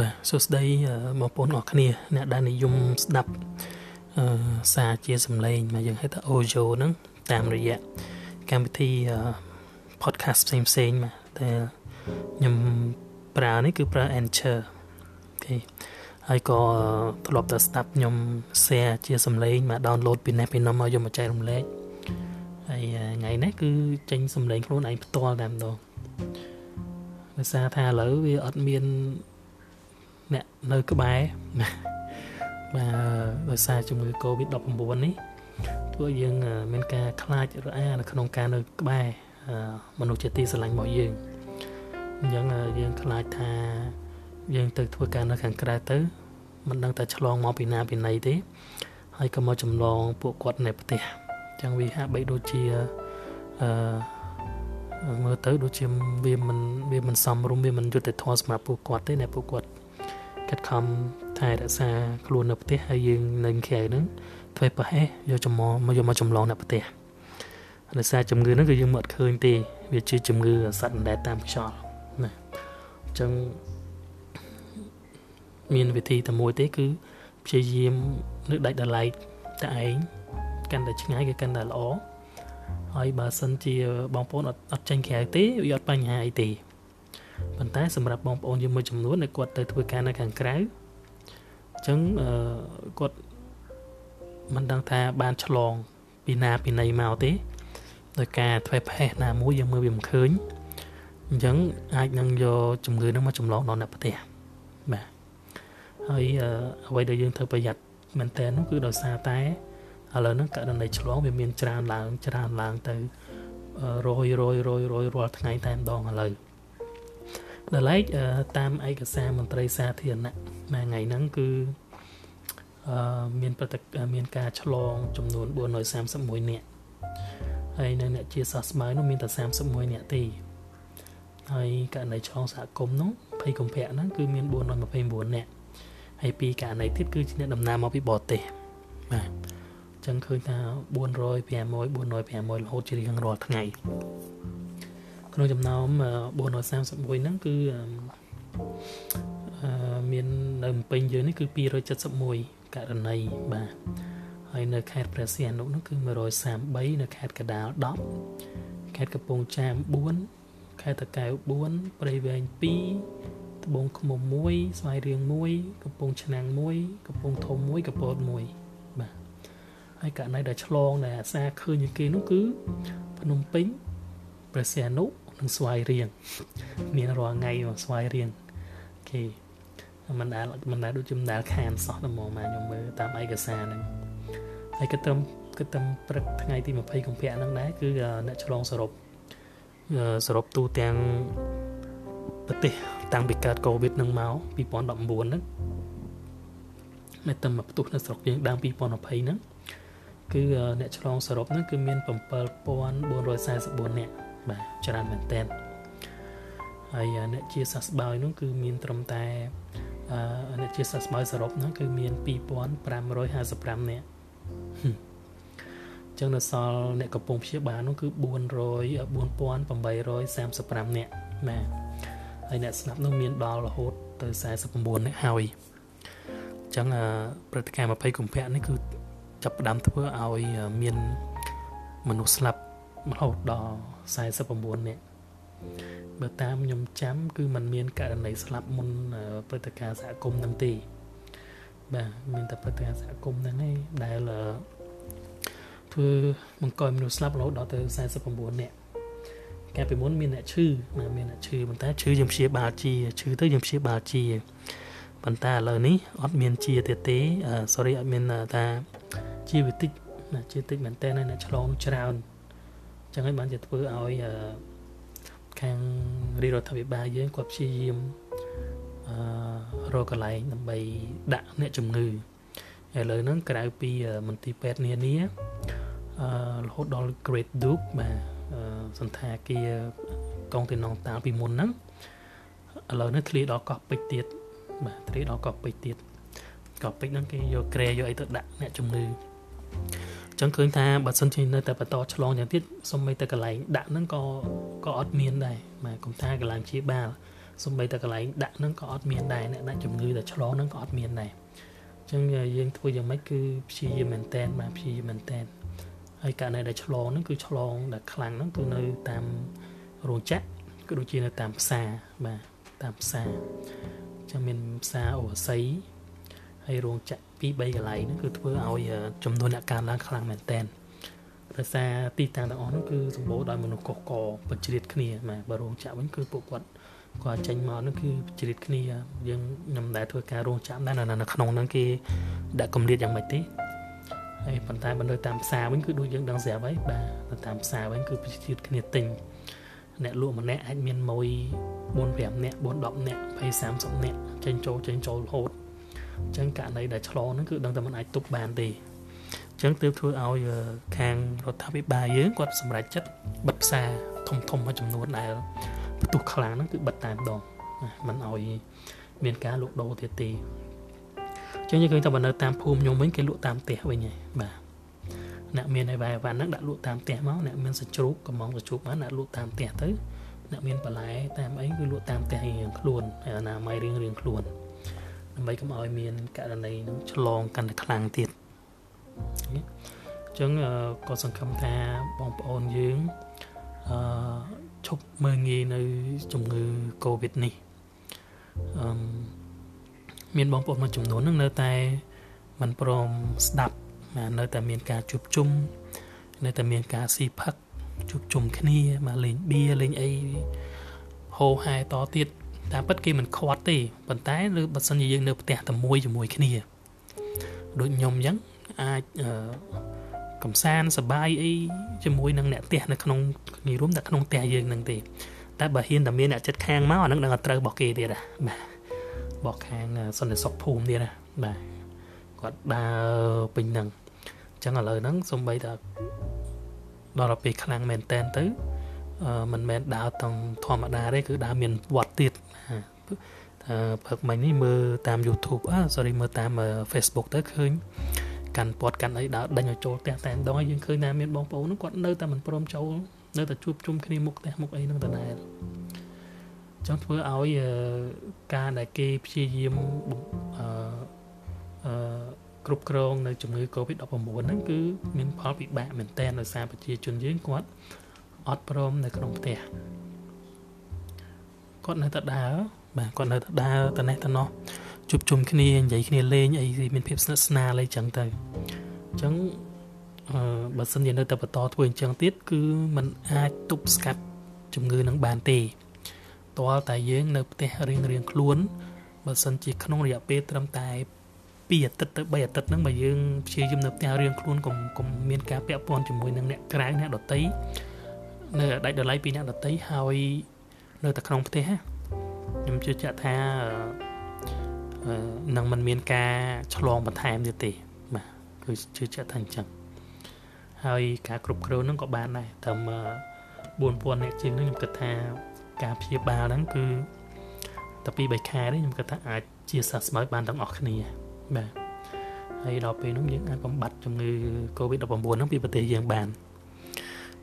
បាទសួស្តីបងប្អូនអរគ្នា អ្នកដែលនិយមស្ដាប់អឺសារជាសំឡេងមកយើងហៅថា audio ហ្នឹងតាមរយៈកម្មវិធី podcast ផ្សេងផ្សេងមកតែខ្ញុំប្រើនេះគឺប្រើ Anchor អូខេហើយក៏ធ្លាប់តែស្ដាប់ខ្ញុំ share ជាសំឡេងមក download ពីនេះពីនោះមកយកមកចែករំលែកហើយថ្ងៃនេះគឺចេញសំឡេងខ្លួនឯងផ្ទាល់តែម្ដងដោយសារថាឥឡូវវាអត់មាន អ្នកនៅក្បែរបាទដោយសារជំងឺ Covid-19 នេះធ្វើយើងមានការខ្លាចរអានៅក្នុងការនៅក្បែរមនុស្សជាទីស្រឡាញ់របស់យើងអញ្ចឹងយើងខ្លាចថាយើងទៅធ្វើការនៅខាងក្រៅទៅមិនដឹងតែឆ្លងមកពីណាពីណីទេហើយក៏មកចម្លងពួកគាត់នៅផ្ទះអញ្ចឹងវាហាក់បីដូចជាអឺមើលទៅដូចជាវាមិនវាមិនសមរម្យវាមិនយុត្តិធម៌សម្រាប់ពួកគាត់ទេណាពួកគាត់ កាត់ខំថែរក្សាខ្លួននៅផ្ទះហើយយើងនៅក្រៅហ្នឹងធ្វើប្រហែសយកចំមកយកមកចម្លងនៅផ្ទះដោយសារជំងឺហ្នឹងគឺយើងមិនអត់ឃើញទេវាជាជំងឺសត្វអណ្ដែតតាមខ្យល់ណាអញ្ចឹងមានវិធីតែមួយទេគឺព្យាយាមនឹកដាច់ដល់ឡែកតែឯងកាន់តែឆ្ងាយគឺកាន់តែល្អហើយបើសិនជាបងប្អូនអត់អត់ចាញ់ក្រៅទេវាអត់បញ្ហាអីទេ ប៉ុន្តែសម្រាប់បងប្អូនយើងមួយចំនួនដែលគាត់ទៅធ្វើការនៅខាងក្រៅអញ្ចឹងគាត់មិនដឹងថាបានឆ្លង ពីណាពីណីមកទេដោយការធ្វើផេះណាមួយយើងមើលវាមិនឃើញអញ្ចឹងអាចនឹងយកជំងឺនឹងមកចម្លងដល់អ្នកផ្ទះបាទហើយអ្វីដែលយើងត្រូវប្រយ័ត្នមែនតើនោះគឺដោយសារតែឥឡូវហ្នឹងករណីឆ្លងវាមានច្រើនឡើងច្រើនឡើងទៅរយរយរយរយរាល់ថ្ងៃតែម្ដងឥឡូវ ដល់ឡែកតាមឯកសារមន្ត្រីសាធារណៈមួយថ្ងៃហ្នឹងគឺអឺមានប្រតិមានការឆ្លងចំនួន431នាក់ហើយនៅអ្នកជាសះស្បើយនោះមានតែ31នាក់ទេហើយករណីឆ្លងសហគមន៍នោះភ័យកុម្ភៈហ្នឹងគឺមាន429នាក់ហើយពីករណីទៀតគឺជាអ្នកដំណើរមកពីបរទេសបាទអញ្ចឹងឃើញថា400 500 400 500រហូតជារៀងរាល់ថ្ងៃ ក្នុងចំណោម431ហ្នឹងគឺមាននៅពេញយើងនេះគឺ271ករណីបាទហើយនៅខេត្តព្រះសីហនុនោះគឺ133នៅខេត្តកដាល10ខេត្តកំពង់ចាម4ខេត្តតាកែវ4ព្រៃវែង2ត្បូងឃ្មុំ1ស្វាយរៀង1កំពង់ឆ្នាំង1កំពង់ធំ1កពត1បាទហើយករណីដែលឆ្លងដែលអាសាឃើញគេនោះគឺភ្នំពេញព្រះសីហនុ និងស្វាយរៀងមានរាល់ថ្ងៃមកស្វាយរៀងគេមិនដែលមិនដែលដូចជាមិនដែលខានសោះតែមកមកខ្ញុំមើលតាមឯកសារហ្នឹងហើយក៏ត្រឹមក៏ត្រឹមព្រឹកថ្ងៃទី20កុម្ភៈហ្នឹងដែរគឺអ្នកឆ្លងសរុបសរុបទូទាំងប្រទេសតាំងពីកើតកូវីដហ្នឹងមក2019ហ្នឹងនៅតែមកផ្ទុះនៅស្រុកយើងដើម2020ហ្នឹងគឺអ្នកឆ្លងសរុបហ្នឹងគឺមាន7444នាក់ បាទច្រើនមែនតើហើយអ្នកជាសះស្បើយនោះគឺមានត្រឹមតែអ្នកជាសះស្បើយសរុបនោះគឺមាន2555នាក់ចឹងនៅសល់អ្នកកំពុងព្យាបាលនោះគឺ400 4835នាក់បាទហើយអ្នកស្លាប់នោះមានដល់រហូតទៅ49នាក់ហើយចឹងព្រឹត្តិការណ៍20កុម្ភៈនេះគឺចាប់ផ្ដើមធ្វើឲ្យមានមនុស្សស្លាប់ រហូតដល់49នាក់បើតាមខ្ញុំចាំគឺมันមានករណីស្លាប់មុនព្រឹត្តិការណ៍សហគមន៍ហ្នឹងទេបាទមានតែព្រឹត្តិការណ៍សហគមន៍ហ្នឹងឯងដែលធ្វើបង្កឲ្យមនុស្សស្លាប់រហូតដល់ទៅ49នាក់កាលពីមុនមានអ្នកឈឺមានអ្នកឈឺប៉ុន្តែឈឺយើងព្យាបាលជាឈឺទៅយើងព្យាបាលជាប៉ុន្តែឥឡូវនេះអត់មានជាទៀតទេ sorry អត់មានថាជាវិតិចណាជាតិចមែនតើអ្នកឆ្លងច្រើន ចឹងហើយបានជាធ្វើឲ្យខាងរាជរដ្ឋាភិបាលយើងគាត់ព្យាយាមអឺរកកន្លែងដើម្បីដាក់អ្នកជំងឺឥឡូវហ្នឹងក្រៅពីមន្ទីរពេទ្យនានាអឺរហូតដល់ Great Duke បាទសន្តាគារកងទីនងតាលពីមុនហ្នឹងឥឡូវនេះធ្លាដល់កោះពេជ្រទៀតបាទធ្លាដល់កោះពេជ្រទៀតកោះពេជ្រហ្នឹងគេយកក្រែយកអីទៅដាក់អ្នកជំងឺ ចឹងឃើញថាបើសិនជានៅតែបន្តឆ្លងយ៉ាងទៀតសូម្បីតែកន្លែងដាក់ហ្នឹងក៏ក៏អត់មានដែរបាទកុំថាកន្លែងជាបាលសំបីតែកន្លែងដាក់ហ្នឹងក៏អត់មានដែរអ្នកដាក់ជំងឺតែឆ្លងហ្នឹងក៏អត់មានដែរអញ្ចឹងយើងធ្វើយ៉ាងម៉េចគឺព្យាយាមមែនតែនបាទព្យាយាមមែនតែនហើយករណីដែលឆ្លងហ្នឹងគឺឆ្លងដែលខ្លាំងហ្នឹងគឺនៅតាមរោងចក្រក៏ដូចជានៅតាមផ្សារបាទតាមផ្សារចាំមានផ្សារអូស័យ ហើយរោងចក្រ2 3កន្លែងហ្នឹងគឺធ្វើឲ្យចំនួនអ្នកកើនឡើងខ្លាំងមែនតែនដោយសារទីតាំងទាំងអស់ហ្នឹងគឺសម្បូរដោយមនុស្សកុសកបច្រៀតគ្នាបាទបើរោងចក្រវិញគឺពួកគាត់គាត់ចេញមកហ្នឹងគឺជ្រៀតគ្នាយើងខ្ញុំដែលធ្វើការរោងចក្រដែរនៅក្នុងហ្នឹងគេដាក់កម្រិតយ៉ាងម៉េចទេហើយប៉ុន្តែបើនៅតាមផ្សារវិញគឺដូចយើងដឹងស្រាប់ហើយបាទនៅតាមផ្សារវិញគឺជ្រៀតគ្នាទិញអ្នកលក់ម្នាក់អាចមានមួយ4 5នាក់4 10នាក់20 30នាក់ចេញចូលចេញចូលរហូត អញ្ចឹងករណីដែលឆ្លងហ្នឹងគឺដឹងតែមិនអាចទប់បានទេអញ្ចឹងទើបធ្វើឲ្យខាងរដ្ឋាភិបាលយើងគាត់សម្រេចចិត្តបិទផ្សារធំធំមួយចំនួនដែលផ្ទុះខ្លាំងហ្នឹងគឺបិទតែម្ដងមិនឲ្យមានការលក់ដូរទៀតទេអញ្ចឹងយើងឃើញតែបើនៅតាមភូមិខ្ញុំវិញគេលក់តាមផ្ទះវិញហើយបាទអ្នកមានអីវ៉ៃវ៉ាន់ហ្នឹងដាក់លក់តាមផ្ទះមកអ្នកមានសាច់ជ្រូកកំងសាច់ជ្រូកបានដាក់លក់តាមផ្ទះទៅអ្នកមានបន្លែតាមអីគឺលក់តាមផ្ទះរៀងខ្លួនហើយអនាម័យរៀងរៀងខ្លួន ដើម្បីកុំឲ្យមានករណីនឹងឆ្លងកាន់តែខ្លាំងទៀតអញ្ចឹងក៏សង្ឃឹមថាបងប្អូនយើងអឺឈប់មើងងាយនៅជំងឺ Covid នេះអឺមានបងប្អូនមួយចំនួននឹងនៅតែមិនព្រមស្ដាប់នៅតែមានការជួបជុំនៅតែមានការស៊ីផឹកជួបជុំគ្នាមកលេងបៀលេងអីហោហែតទៀត តាមពិតគេមិនខាត់ទេប៉ុន្តែឬបើសិនជាយើងនៅផ្ទះតែមួយជាមួយគ្នាដូចខ្ញុំអញ្ចឹងអាចកំសាន្តសបាយអីជាមួយនឹងអ្នកផ្ទះនៅក្នុងគ្នារួមនៅក្នុងផ្ទះយើងនឹងទេតែបើហ៊ានតែមានអ្នកចិត្តខាងមកអានឹងនឹងអត់ត្រូវរបស់គេទៀតណាបាទរបស់ខាងសន្តិសុខភូមិទៀតណាបាទគាត់ដើរពេញហ្នឹងអញ្ចឹងឥឡូវហ្នឹងសំបីតែដល់ពេលខ្លាំងមែនតែនទៅ មិនមែនដើរទាំងធម្មតាទេគឺដើរមានវត្តទៀតថាព្រឹកមិញនេះមើលតាម YouTube អឺ sorry មើលតាម Facebook ទៅឃើញកាន់ពាត់កាន់អីដើរដេញឲ្យចូលផ្ទះតែម្ដងយើងឃើញថាមានបងប្អូនហ្នឹងគាត់នៅតែមិនព្រមចូលនៅតែជួបជុំគ្នាមុខផ្ទះមុខអីហ្នឹងតែដែរចឹងធ្វើឲ្យការដែលគេព្យាយាមអឺអឺគ្រប់គ្រងនៅជំងឺ Covid-19 ហ្នឹងគឺមានផលពិបាកមែនទែនដោយសារប្រជាជនយើងគាត់ អត់ព្រមនៅក្នុងផ្ទះគាត់នៅតែដើរបាទគាត់នៅតែដើរទៅនេះទៅនោះជួបជុំគ្នានិយាយគ្នាលេងអីមានភាពស្និទ្ធស្នាលអីចឹងទៅអញ្ចឹងអឺបើសិនជានៅតែបន្តធ្វើអញ្ចឹងទៀតគឺมันអាចទប់ស្កាត់ជំងឺនឹងបានទេតើតែយើងនៅផ្ទះរៀងរៀងខ្លួនបើសិនជាក្នុងរយៈពេលត្រឹមតែ2អាទិត្យទៅ3អាទិត្យហ្នឹងបើយើងព្យាយាមនៅផ្ទះរៀងខ្លួនកុំកុំមានការពាក់ព័ន្ធជាមួយនឹងអ្នកក្រៅអ្នកដតី នៅដាច់ដ lie ពីអ្នកដតីហើយនៅតែក្នុងផ្ទះខ្ញុំជឿជាក់ថានឹងមិនមានការឆ្លងបន្ថែមទៀតទេបាទគឺជឿជាក់ថាអញ្ចឹងហើយការគ្រប់គ្រងហ្នឹងក៏បានដែរត្រឹម4000អ្នកជាងហ្នឹងខ្ញុំគិតថាការព្យាបាលហ្នឹងគឺតែពី3ខែនេះខ្ញុំគិតថាអាចជាសះស្បើយបានទាំងអស់គ្នាបាទហើយដល់ពេលនោះយើងអាចបំបត្តិជំងឺ Covid-19 ហ្នឹងពីប្រទេសយើងបាន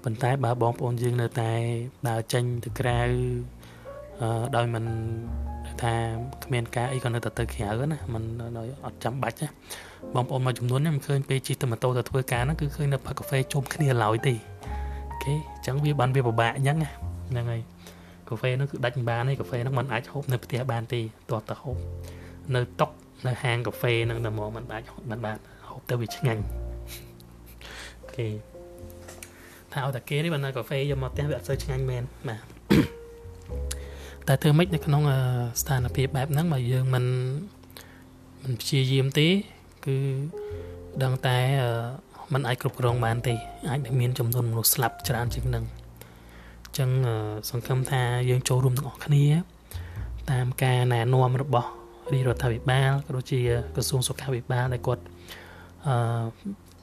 ប៉ុន្តែបើបងប្អូនយើងនៅតែដើរចេញទៅក្រៅដោយមិនថាគ្មានការអីក៏នៅតែទៅក្រៅណាมันអត់ចាំបាច់ណាបងប្អូនមួយចំនួនខ្ញុំឃើញពេលជិះទៅម៉ូតូទៅធ្វើការហ្នឹងគឺឃើញនៅផឹកកាហ្វេជុំគ្នាឡើយទេអូខេអញ្ចឹងវាបានវាពិបាកអញ្ចឹងហ្នឹងហើយកាហ្វេហ្នឹងគឺដាច់មិនបានទេកាហ្វេហ្នឹងมันអាចហូបនៅផ្ទះបានទេតោះតែហូបនៅតុកនៅហាងកាហ្វេហ្នឹងតែមកมันអាចហូបបានបានហូបទៅវាឆ្ងាញ់អូខេ ថាឲ្យតែគេនេះបើនៅកាហ្វេយកមកផ្ទះវាអត់សូវឆ្ងាញ់មែនបាទតែធ្វើម៉េចនៅក្នុងស្ថានភាពបែបហ្នឹងបើយើងមិនមិនព្យាយាមទេគឺដឹងតែมันអាចគ្រប់គ្រងបានទេអាចនឹងមានចំនួនមនុស្សស្លាប់ច្រើនជាងនឹងអញ្ចឹងសង្ឃឹមថាយើងចូលរួមទាំងអស់គ្នា តាមការណែនាំរបស់រាជរដ្ឋាភិបាលក៏ដូចជាក្រសួងសុខាភិបាលដែលគាត់អឺ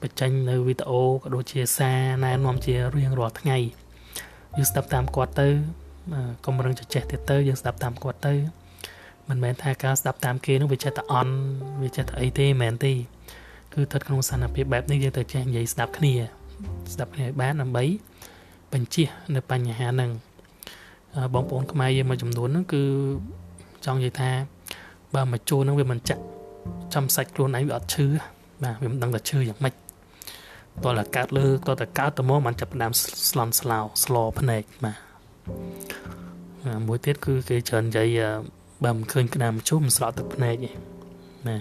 បញ្ចេញនៅវីដេអូក៏ដូចជាសារណែនាំជារៀងរាល់ថ្ងៃយើងស្ដាប់តាមគាត់ទៅកុំរឹងចចេះទៀតទៅយើងស្ដាប់តាមគាត់ទៅមិនមែនថាការស្ដាប់តាមគេនោះវាចេះតែអន់វាចេះតែអីទេមែនទេគឺស្ថិតក្នុងស្ថានភាពបែបនេះយើងត្រូវចេះនិយាយស្ដាប់គ្នាស្ដាប់គ្នាឲ្យបានដើម្បីបញ្ជានៅបញ្ហាហ្នឹងអបងប្អូនខ្មែរយើងមួយចំនួនហ្នឹងគឺចង់និយាយថាបើមកជួនហ្នឹងវាមិនចាក់ចំសាច់ខ្លួនឯងវាអត់ឈឺបាទវាមិនដឹងថាឈឺយ៉ាងម៉េច តោះតែកើតលើតោះតែកើតទៅមកมันចាប់ផ្ដើមស្លន់ស្លោស្លភ្នែកបាទមួយទៀតគឺគេច្រើននិយាយបើមិនឃើញក្តាមជុំស្រក់ទឹកភ្នែកឯងណា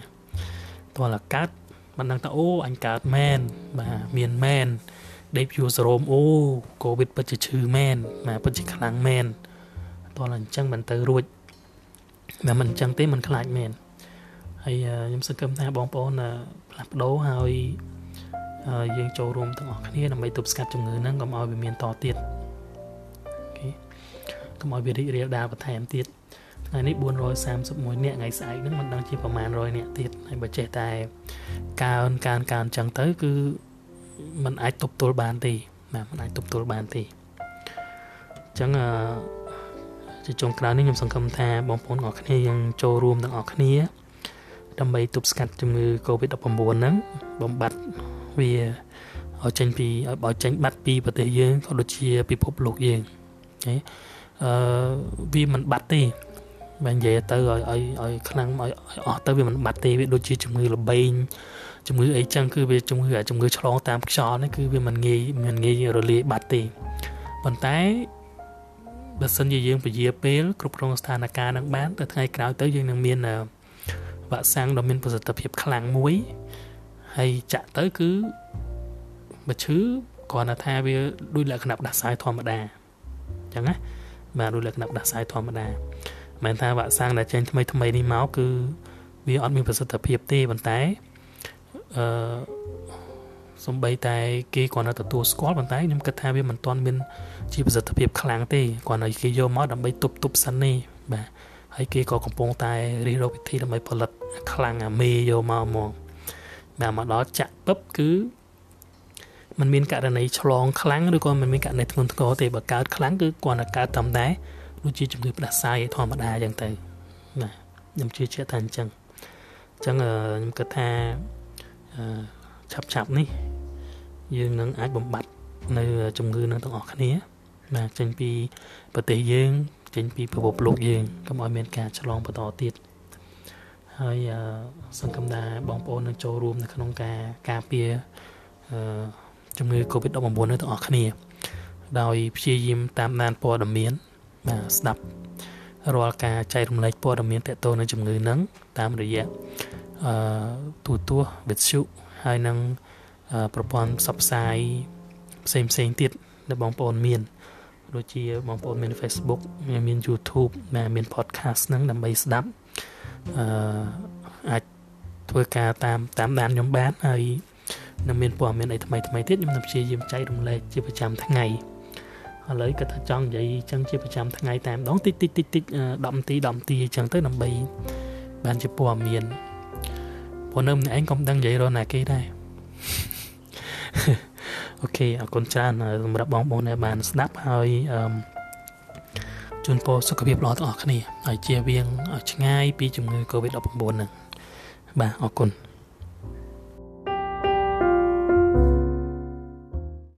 តោះតែកើតមិនដឹងថាអូអញកើតមែនបាទមានមែនដេបយូសរោមអូកូវីដពិតជាឈឺមែនបាទពិតជាខ្លាំងមែនតោះតែអញ្ចឹងមិនទៅរួចតែមិនអញ្ចឹងទេមិនខ្លាចមែនហើយខ្ញុំសង្ឃឹមថាបងប្អូនផ្លាស់ប្ដូរហើយ យើងចូលរួមទាំងអស់គ្នាដើម្បីទប់ស្កាត់ជំងឺហ្នឹងកុំឲ្យវាមានតទៀតអូខេកុំឲ្យវារីករាលដាលបន្ថែមទៀតថ្ងៃនេះ431នាក់ថ្ងៃស្អែកហ្នឹងមិនដឹងជាប្រមាណ100នាក់ទៀតហើយបើចេះតែកើនកើនកើនចឹងទៅគឺมันអាចទប់ទល់បានទេបាទมันអាចទប់ទល់បានទេអញ្ចឹងអឺជាចុងក្រោយនេះខ្ញុំសង្ឃឹមថាបងប្អូនទាំងអស់គ្នាយើងចូលរួមទាំងអស់គ្នា ដើម្បីទប់ស្កាត់ជំងឺ Covid-19 ហ្នឹងបំបត្តិវាឲ្យចេញពីឲ្យចេញបាត់ពីប្រទេសយើងក៏ដូចជាពិភពលោកយើងអូអឺវាមិនបាត់ទេបើនិយាយទៅឲ្យឲ្យឲ្យខ្លាំងឲ្យអស់ទៅវាមិនបាត់ទេវាដូចជាជំងឺល្បែងជំងឺអីចឹងគឺវាជំងឺជំងឺឆ្លងតាមខ្យល់នេះគឺវាមិនងាយមិនងាយរលាយបាត់ទេប៉ុន្តែបើសិនជាយើងពជាពេលគ្រប់គ្រងស្ថានភាពនឹងបានទៅថ្ងៃក្រោយទៅយើងនឹងមាន វ៉ាក់សាំងដ៏មានប្រសិទ្ធភាពខ្លាំងមួយហើយចាក់ទៅគឺបើឈឺគ្រាន់តែថាវាដូចលក្ខណៈផ្ដាសាយធម្មតាអញ្ចឹងណាបាទដូចលក្ខណៈផ្ដាសាយធម្មតាមិនថាវ៉ាក់សាំងដែលចេញថ្មីថ្មីនេះមកគឺវាអត់មានប្រសិទ្ធភាពទេប៉ុន្តែអឺសំបីតែគេគ្រាន់តែទទួលស្គាល់ប៉ុន្តែខ្ញុំគិតថាវាមិនទាន់មានជាប្រសិទ្ធភាពខ្លាំងទេគ្រាន់តែគេយកមកដើម្បីទប់ទប់សិននេះបាទ ហើយគេក៏កំពុងតែរិះរកវិធីដើម្បីផលិតខ្លាំងអាមេយកមកមកបាទមកដល់ចាក់ពឹបគឺมันមានករណីឆ្លងខ្លាំងឬក៏มันមានករណីធ្ងន់ធ្ងរទេបើកើតខ្លាំងគឺគ្រាន់តែកើតតាមដែរដូចជាជំងឺផ្ដាសាយធម្មតាអញ្ចឹងទៅបាទខ្ញុំជឿជាក់ថាអញ្ចឹងអញ្ចឹងខ្ញុំគិតថាឆាប់ឆាប់នេះយើងនឹងអាចបំបត្តិនៅជំងឺនឹងទាំងអស់គ្នាបាទចេញពីប្រទេសយើង ចេញពីពិភពលោកយើងកុំឲ្យមានការឆ្លងបន្តទៀតហើយសង្ឃឹមថាបងប្អូននឹងចូលរួមនៅក្នុងការការពារជំងឺ Covid-19 នៅទាំងអស់គ្នា ដោយព្យាយាមតាមដានព័ត៌មានបាទស្ដាប់រាល់ការចែករំលែកព័ត៌មានទាក់ទងនឹងជំងឺហ្នឹងតាមរយៈអឺទូទស្សន៍វិទ្យុហើយនឹងប្រព័ន្ធផ្សព្វផ្សាយផ្សេងផ្សេងទៀតដែលបងប្អូនមាន ដូចជាបងប្អូនមាន Facebook មាន YouTube មាន podcast ហ្នឹងដើម្បីស្ដាប់អឺអាចធ្វើការតាមតាមដានខ្ញុំបានហើយនឹងមានព័ត៌មានអីថ្មីថ្មីទៀតខ្ញុំនឹងព្យាយាមចែករំលែកជាប្រចាំថ្ងៃឥឡូវគាត់ថាចង់និយាយអញ្ចឹងជាប្រចាំថ្ងៃតែម្ដងតិចតិចតិចតិច10នាទី10នាទីអញ្ចឹងទៅដើម្បីបានជាព័ត៌មានព្រោះនៅម្នាក់ឯងក៏មិនដឹងនិយាយរកណាគេដែរអូខេអរគុណច្រើនសម្រាប់បងប្អូនដែលបានស្ដាប់ ហើយអឺជូនពរសុខភាពល្អទាំងអស់គ្នាហើយជៀសវាងឲ្យឆ្ងាយពីជំងឺ Covid-19 ហ្នឹងបាទអរគុណ